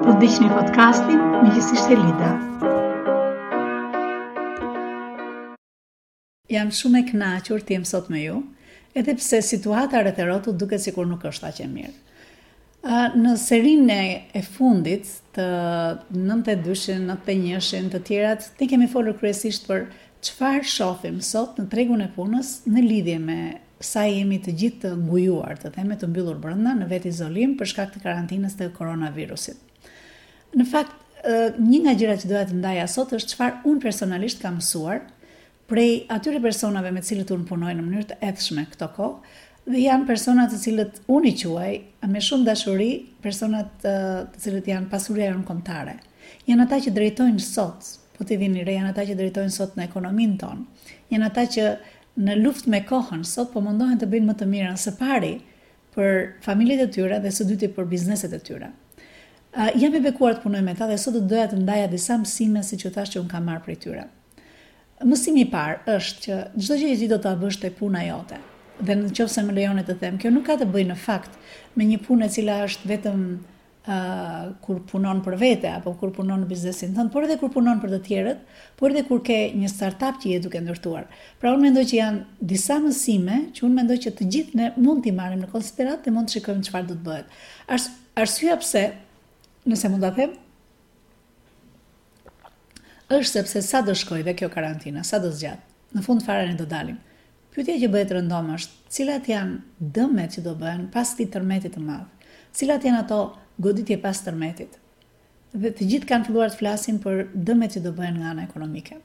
Po dëgjoni podcastin me Jesish Selida. Jam shumë e kënaqur të jem sot me ju, edhe pse situata rreth e rrotull duket sikur nuk është aq e mirë. Në serinë e fundit të nëntëdhjetë e dyshin, nëntëdhjetë e njëshin, të tjerat, ne kemi folur kryesisht për çfarë shohim sot në tregun e punës në lidhje me sa jemi të gjithë të ngujuar, të themi të mbyllur brenda në vetëizolim për shkak të karantinës të koronavirusit. Në fakt, një nga gjërat që doja të ndaja sot është çfarë unë personalisht kam mësuar prej atyre personave me të cilët unë punoj në mënyrë të ethshme këto kohë dhe janë persona të cilët unë i quaj me shumë dashuri persona të cilët janë pasuria jonë kombëtare. Janë ata që drejtojnë sot, po ta vini re, janë ata që drejtojnë sot ekonominë tonë. Janë ata që në luftë me kohën, sot po mundohen të bëjnë më të mirën së pari për familjet e tyre dhe së dyti për bizneset e tyre. Uh, jam e bekuar të punoj me ta dhe sot do doja të ndaja disa mësime siç thashë që unë kam marrë prej tyre. Mësimi i parë është që çdo gjë që ti do ta bësh te puna jote, dhe në qoftë se më lejoni të them, kjo nuk ka të bëjë në fakt me një punë e cila është vetëm kur punon për vete apo kur punon në biznesin tënd, por edhe kur punon për të tjerët, por edhe kur ke një startup që je duke ndërtuar. Pra unë mendoj që janë disa mësime që unë mendoj që të gjithë ne mund t'i marrim në konsideratë dhe mund të shikojmë çfarë do të bëhet. Arsyeja pse, nëse mund ta them, është sepse sa do shkojë dhe kjo karantina, sa do zgjatë, në fund fare ne do dalim. Pyetja që bëhet rëndom është, cilat janë dëmet që do bëhen pas këtij tërmeti të madh? Cilat janë ato goditje pas tërmetit? Dhe të gjithë kanë filluar të flasin për dëmet që do bëhen nga ana ekonomike.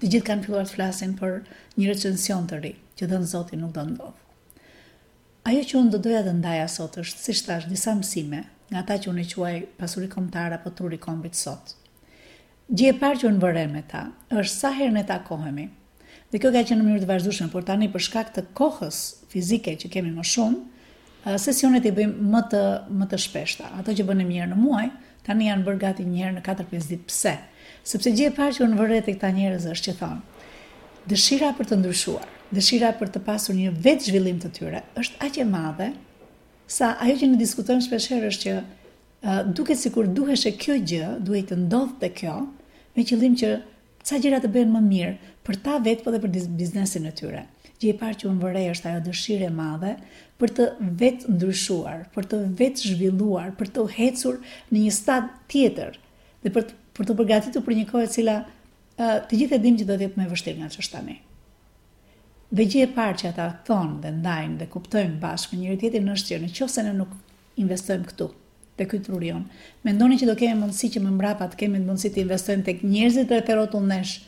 Të gjithë kanë filluar të flasin për një recension të ri, që dhëntë Zoti nuk do ndodhë. Ajo që unë do doja të ndaja sot është, siç thashë, disa mësime nga ata që unë i quaj pasuri kombëtare apo truri i kombit sot. Gjëja e parë që unë vë re me ta është sa herë ne takohemi. Dhe kjo ka qenë në mënyrë të vazhdueshme, por tani për shkak të kohës fizike që kemi më shumë, sesionet i bëjmë më të më të shpeshta. Ato që bënim një herë në muaj, tani janë bërë gati një herë në katër pesë ditë. Pse? Sepse gjëja e parë që unë vë re te këta njerëz është që thonë dëshira për të ndryshuar, dëshira për të pasur një vetëzhvillim të tyre është aq e madhe sa ajo që ne diskutojmë shpeshherë është që uh, duket sikur duheshe kjo gjë, duhej të ndodhte kjo me qëllim që Ca gjëra të bëhen më mirë për ta vetë po dhe për biznesin e tyre. Gjë e parë që unë vërej është ajo dëshirë e madhe për t'u vetëndryshuar, për t'u vetëzhvilluar, për të hecur në një stad tjetër dhe për të, për t'u përgatitur për një kohë e cila të gjithë e dimë që do të jetë më e vështirë nga ç'është tani. Dhe gjë e parë që ata thonë dhe ndajnë dhe kuptojnë bashkë me njëri tjetrin është që në qoftë se ne nuk investojmë këtu, te ky truri jonë. Mendoni që do kemi mundësi që më mbrapa të kemi mundësi të investojmë tek njerëzit rreth e rrotull nesh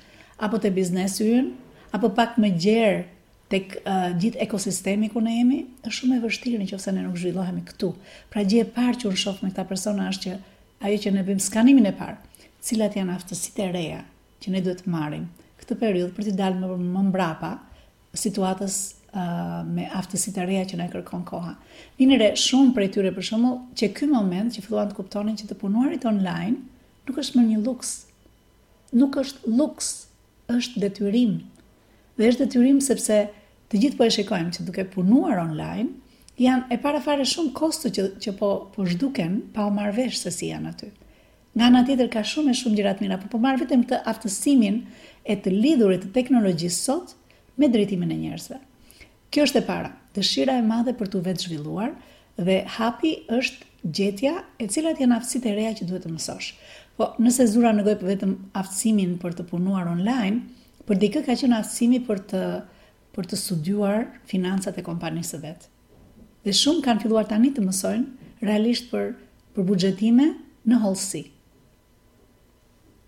apo te biznesi ynë, apo pak më gjerë tek gjithë ekosistemi ku ne jemi, është shumë e vështirë në qoftë se ne nuk zhvillohemi këtu. Pra gjë e parë që unë shoh me këta persona është që ajo që ne bëjmë skanimin e parë, cilat janë aftësitë e reja që ne duhet të marrim këtë periudhë për t'i dalë më, më mbrapa situatës uh, me aftësitë e reja që na e kërkon koha. Vini re shumë prej tyre për shembull qe ky moment që filluan të kuptonin që të punuarit online nuk është më një luks. Nuk është luks, është detyrim. Dhe është detyrim sepse të gjithë po e shikojmë që duke punuar online janë e para fare shumë kosto që që po po zhduken pa u marrë vesh se si janë aty. Nga ana tjetër ka shumë e shumë gjëra të mira, por po marr vetëm këtë aftësimin e të lidhurit të teknologjisë sot me drejtimin e njerëzve. Kjo është e para, dëshira e madhe për t'u vetëzhvilluar dhe hapi është gjetja e cilat janë aftësitë e reja që duhet të mësosh. Po nëse zura në gojë po vetëm aftësimin për të punuar online, për dikë ka qenë aftësimi për të për të studiuar financat e kompanisë së vet. Dhe shumë kanë filluar tani të mësojnë realisht për për buxhetime në hollësi.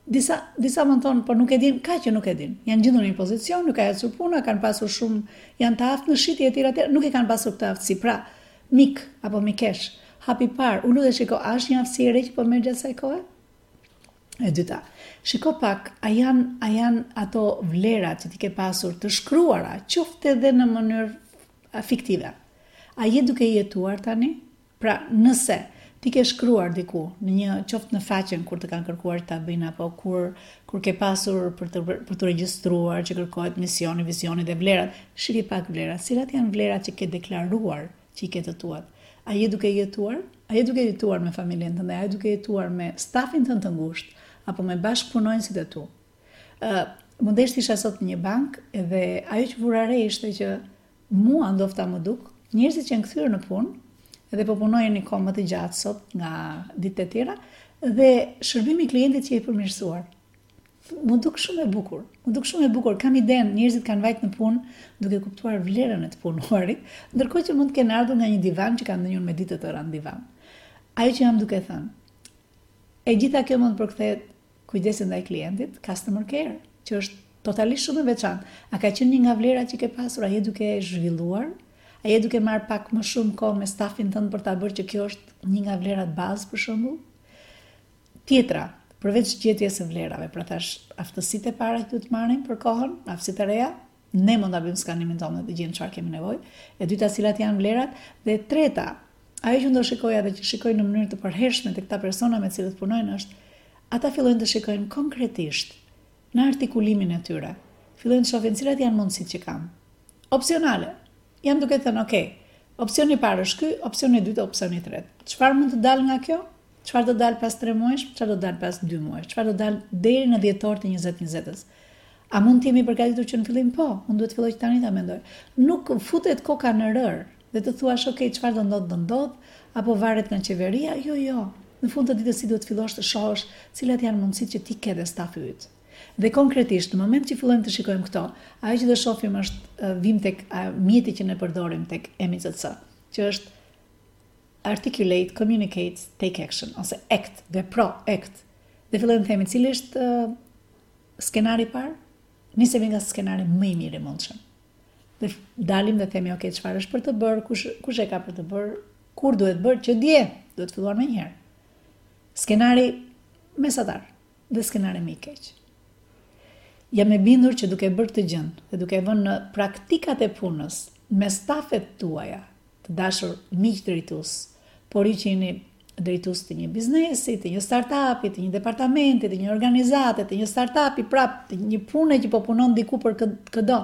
Disa disa mund thonë, po nuk e dinë, ka që nuk e dinë. Janë gjendur në një pozicion, u ka ecur puna, kanë pasur shumë, janë të aftë në shitje etj etj, nuk e kanë pasur këtë aftësi. Pra, mik apo mikeshë, hapi i parë, të lutem shiko, a është një aftësi e re që po merr gjatë kësaj kohe? E dyta, shiko pak, a janë, a janë ato vlerat që ti ke pasur të shkruara, qofte edhe në mënyrë fiktive. A je duke jetuar tani? Pra, nëse ti ke shkruar diku, në një, qoftë në faqen kur të kanë kërkuar ta bëjnë apo kur kur ke pasur për të për t'u regjistruar që kërkohet misioni, vizioni dhe vlerat, shihi pak vlerat. Cilat janë vlerat që ke deklaruar që i ke të tuat? A je duke jetuar? A je duke jetuar me familjen tënde? A je duke jetuar me stafin tënd të ngushtë apo me bashkëpunonjësit e tu? Mund të them isha sot në një bankë dhe ajo që vura re ishte që mua ndofta m'u duk, njerëzit që janë kthyer në punë dhe po punojnë një kohë më të gjatë sot nga ditët e tjera dhe shërbimi i klientit qe i përmirësuar. M'u duk shumë e bukur. M'u duk shumë e bukur. Kam idenë, njerëzit kanë vajt në punë duke kuptuar vlerën e të punuarit, ndërkohë që mund të kenë ardhur nga një divan që kanë ndenjur me ditë të tëra në divan. Ajo që jam duke thënë. E gjitha kjo mund të përkthehet Kujdesi ndaj klientit, customer care, që është totalisht shumë e veçantë. A ka qenë një nga vlerat që ke pasur, a je duke e zhvilluar? A je duke marrë pak më shumë kohë me stafin tënd për ta bërë që kjo është një nga vlerat bazë për shembull? Tjetra, përveç gjetjes së vlerave, pra thashë aftësitë e para që duhet të marrim për kohën, aftësitë e reja, Ne mund ta bëjmë skanimin tonë dhe të gjejmë çfarë kemi nevojë. E dyta, cilat janë vlerat? Dhe e treta, ajo që unë do shikoja dhe që shikoj në mënyrë të përhershme te këta persona me të cilët punoj është ata fillojnë të shikojnë konkretisht në artikulimin e tyre. Fillojnë të shohin cilat janë mundësitë që kam. Opsionale. Janë duke thënë, ok, opsioni i parë është ky, opsioni i dytë, opsioni i tretë. Çfarë mund të dalë nga kjo? Çfarë do dalë pas tre muajsh, çfarë do dalë pas dy muajsh, çfarë do dalë deri në dhjetor të njëzet njëzetës. A mund të jemi të përgatitur që në fillim? Po, unë duhet të filloj që tani ta mendoj. Nuk futet koka në rërë dhe të thuash ok, çfarë do ndodh, do ndodh, apo varet nga qeveria? Jo, jo. Në fund të ditës ti duhet të fillosh të shohësh cilat janë mundësitë që ti ke dhe stafi yt. Dhe konkretisht në moment që fillojmë të shikojmë këto, ajo që do shohim është vijmë tek mjeti që ne përdorim tek MCC, që është Articulate, communicate, take action, ose act, vepro, act. Dhe fillojmë të themi, cili është skenari i parë? Nisemi nga skenari më i mirë i mundshëm. Dhe dalim dhe themi, ok, çfarë është për të bërë, kush, kush e ka për të bërë, kur duhet bërë, që dje, duhet filluar menjëherë. Skenari mesatar dhe skenari më i keq. Jam e bindur që duke bërë këtë gjë dhe duke e vënë në praktikat e punës, me stafet tuaja, të dashur miq drejtues, po ju që jeni drejtues të një biznesi, të një startupi, të një departamenti, të një organizate, të një startupi, pra të një pune që po punon diku për këdo,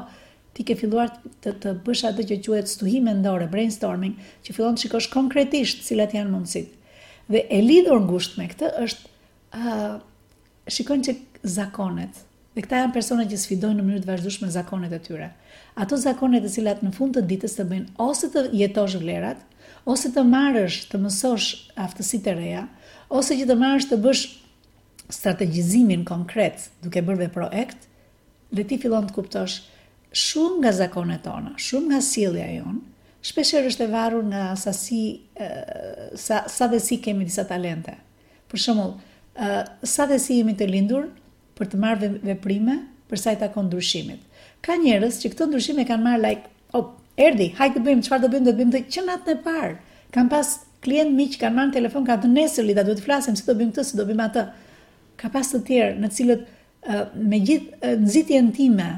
ti ke filluar të, të bësh atë që quhet stuhi mendore, brainstorming, që fillon të shikosh konkretisht cilat janë mundësitë. Dhe e lidhur ngushtë me këtë është uh, shikojnë që zakonet, dhe këta janë persona që sfidojnë në mënyrë të vazhdueshme zakonet e tyre, ato zakone të cilat në fund të ditës të bëjnë ose të jetosh vlerat, ose të marrësh, të mësosh aftësitë e reja, ose që të marrësh të bësh strategjizimin konkret duke bërë dhe projekt, dhe ti fillon të kuptosh shumë nga zakonet tona, shumë nga sjellja jonë, shpeshherë është e varur nga sa si, sa, sa dhe si kemi disa talente. Për shembull, sa dhe si jemi të lindur për të marrë veprime për sa i takon ndryshimit. Ka njerëz që këto ndryshime i kanë marrë like, oh, erdhi, hajt të bëjmë, çfarë do bëjmë, do të bëjmë këtë që natën e parë. Kam pas klientë, miq, kanë marrë në telefon, kanë thënë nesër Lida, duhet të flasim, si do bëjmë këtë, si do bëjmë atë. Ka pas të tjerë, të cilët me gjithë nxitjen time,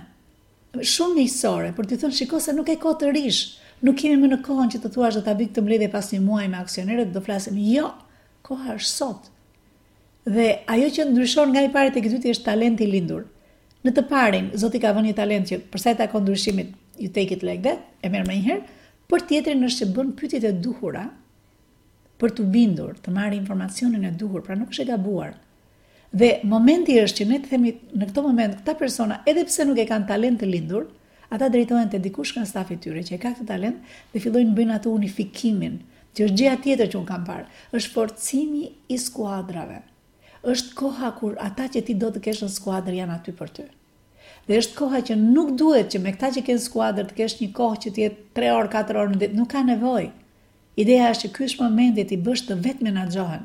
shumë miqësore, për t'i thënë shiko se nuk është kohë të rrish, nuk jemi më në kohën që të thuash do ta bëj këtë mbledhje pas një muaji me aksionerët, do flasim. Jo, Koha është sot. Dhe ajo që ndryshon nga i pari tek i dyti është talenti i lindur. Në të parin, Zoti ka vënë një talent që për sa i takon ndryshimit, you take it like that, e merr menjëherë, për tjetrin është që bën pyetjet e duhura për t'u bindur, të marrë informacionin e duhur, pra nuk është e gabuar. Dhe momenti është që ne të themi në këto moment këta persona edhe pse nuk e kanë talent të lindur, ata drejtohen te dikush nga stafi i tyre që e ka këtë talent dhe fillojnë bëjnë atë unifikimin, që është gjëja tjetër që unë kam parë, është forcimi i skuadrave. Është koha kur ata që ti do të kesh në skuadër janë aty për ty. Dhe është koha që nuk duhet që me këta që ke në skuadër të kesh një kohë që të jetë 3 orë, 4 orë në ditë, nuk ka nevojë. Ideja është që ky është momenti t'i bësh të vetëmenaxhohen.